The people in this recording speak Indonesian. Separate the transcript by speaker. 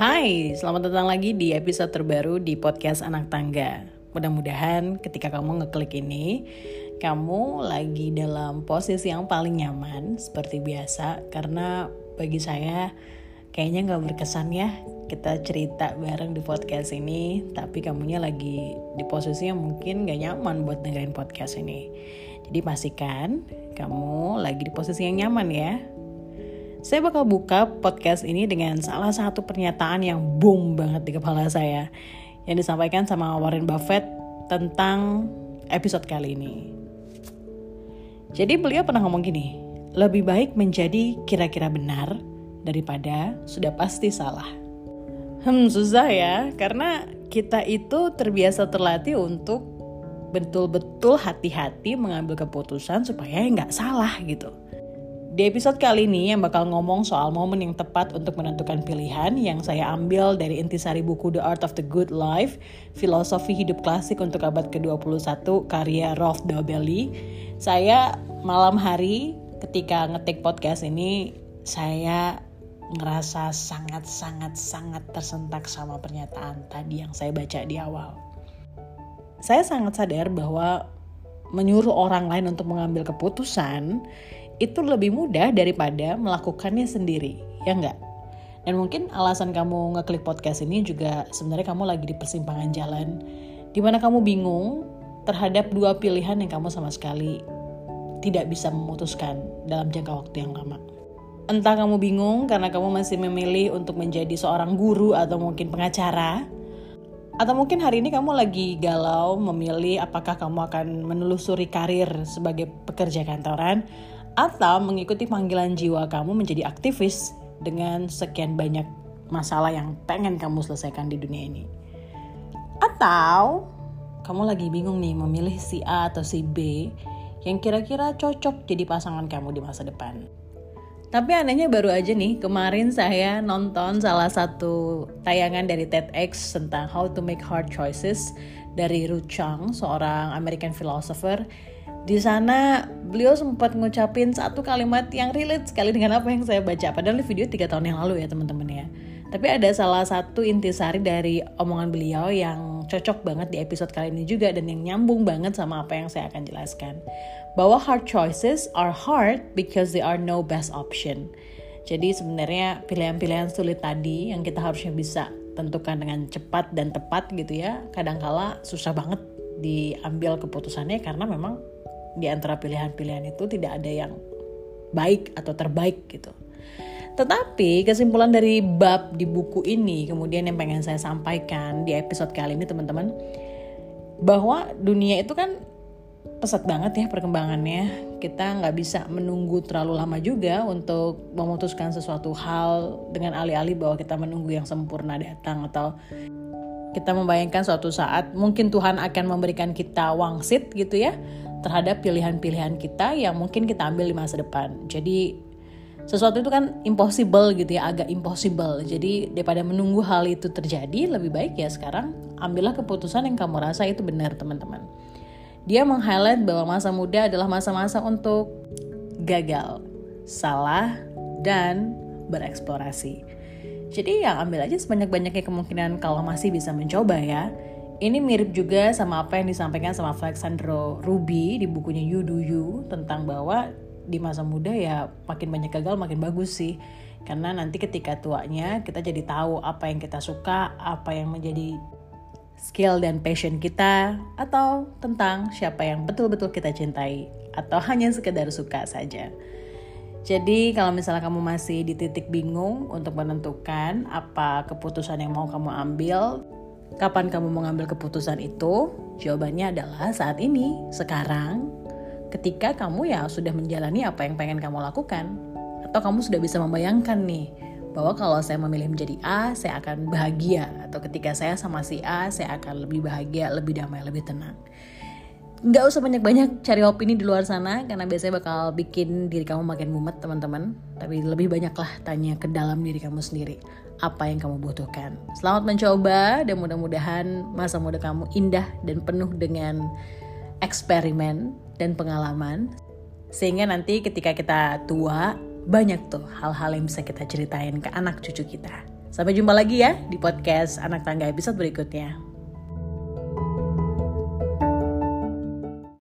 Speaker 1: Hai, selamat datang lagi di episode terbaru di podcast Anak Tangga. Mudah-mudahan ketika kamu ngeklik ini, kamu lagi dalam posisi yang paling nyaman seperti biasa karena bagi saya kayaknya nggak berkesan ya kita cerita bareng di podcast ini tapi kamunya lagi di posisi yang mungkin gak nyaman buat dengerin podcast ini jadi pastikan kamu lagi di posisi yang nyaman ya saya bakal buka podcast ini dengan salah satu pernyataan yang boom banget di kepala saya yang disampaikan sama Warren Buffett tentang episode kali ini. Jadi beliau pernah ngomong gini, lebih baik menjadi kira-kira benar daripada sudah pasti salah. Hmm, susah ya, karena kita itu terbiasa terlatih untuk betul-betul hati-hati mengambil keputusan supaya nggak salah gitu. Di episode kali ini yang bakal ngomong soal momen yang tepat untuk menentukan pilihan yang saya ambil dari intisari buku The Art of the Good Life, Filosofi Hidup Klasik untuk abad ke-21 karya Rolf Dobelli. Saya malam hari ketika ngetik podcast ini, saya ngerasa sangat-sangat-sangat tersentak sama pernyataan tadi yang saya baca di awal. Saya sangat sadar bahwa menyuruh orang lain untuk mengambil keputusan itu lebih mudah daripada melakukannya sendiri, ya enggak? Dan mungkin alasan kamu ngeklik podcast ini juga sebenarnya kamu lagi di persimpangan jalan di mana kamu bingung terhadap dua pilihan yang kamu sama sekali tidak bisa memutuskan dalam jangka waktu yang lama. Entah kamu bingung karena kamu masih memilih untuk menjadi seorang guru atau mungkin pengacara, atau mungkin hari ini kamu lagi galau memilih apakah kamu akan menelusuri karir sebagai pekerja kantoran atau mengikuti panggilan jiwa kamu menjadi aktivis dengan sekian banyak masalah yang pengen kamu selesaikan di dunia ini. Atau kamu lagi bingung nih memilih si A atau si B yang kira-kira cocok jadi pasangan kamu di masa depan. Tapi anehnya baru aja nih, kemarin saya nonton salah satu tayangan dari TEDx tentang How to Make Hard Choices dari Ru Chang, seorang American philosopher di sana beliau sempat ngucapin satu kalimat yang relate sekali dengan apa yang saya baca. Padahal video tiga tahun yang lalu ya teman-teman ya. Tapi ada salah satu intisari dari omongan beliau yang cocok banget di episode kali ini juga dan yang nyambung banget sama apa yang saya akan jelaskan. Bahwa hard choices are hard because they are no best option. Jadi sebenarnya pilihan-pilihan sulit tadi yang kita harusnya bisa tentukan dengan cepat dan tepat gitu ya. Kadangkala susah banget diambil keputusannya karena memang di antara pilihan-pilihan itu tidak ada yang baik atau terbaik gitu. Tetapi kesimpulan dari bab di buku ini kemudian yang pengen saya sampaikan di episode kali ini teman-teman bahwa dunia itu kan pesat banget ya perkembangannya. Kita nggak bisa menunggu terlalu lama juga untuk memutuskan sesuatu hal dengan alih-alih bahwa kita menunggu yang sempurna datang atau kita membayangkan suatu saat mungkin Tuhan akan memberikan kita wangsit gitu ya terhadap pilihan-pilihan kita yang mungkin kita ambil di masa depan. Jadi sesuatu itu kan impossible gitu ya, agak impossible. Jadi daripada menunggu hal itu terjadi, lebih baik ya sekarang ambillah keputusan yang kamu rasa itu benar teman-teman. Dia meng-highlight bahwa masa muda adalah masa-masa untuk gagal, salah, dan bereksplorasi. Jadi ya ambil aja sebanyak-banyaknya kemungkinan kalau masih bisa mencoba ya ini mirip juga sama apa yang disampaikan sama Alexandro Ruby di bukunya You Do You tentang bahwa di masa muda ya makin banyak gagal makin bagus sih karena nanti ketika tuanya kita jadi tahu apa yang kita suka apa yang menjadi skill dan passion kita atau tentang siapa yang betul-betul kita cintai atau hanya sekedar suka saja. Jadi kalau misalnya kamu masih di titik bingung untuk menentukan apa keputusan yang mau kamu ambil, Kapan kamu mengambil keputusan itu? Jawabannya adalah saat ini, sekarang, ketika kamu ya sudah menjalani apa yang pengen kamu lakukan. Atau kamu sudah bisa membayangkan nih, bahwa kalau saya memilih menjadi A, saya akan bahagia. Atau ketika saya sama si A, saya akan lebih bahagia, lebih damai, lebih tenang. Gak usah banyak-banyak cari opini di luar sana, karena biasanya bakal bikin diri kamu makin mumet teman-teman. Tapi lebih banyaklah tanya ke dalam diri kamu sendiri apa yang kamu butuhkan. Selamat mencoba dan mudah-mudahan masa muda kamu indah dan penuh dengan eksperimen dan pengalaman. Sehingga nanti ketika kita tua, banyak tuh hal-hal yang bisa kita ceritain ke anak cucu kita. Sampai jumpa lagi ya di podcast Anak Tangga episode berikutnya.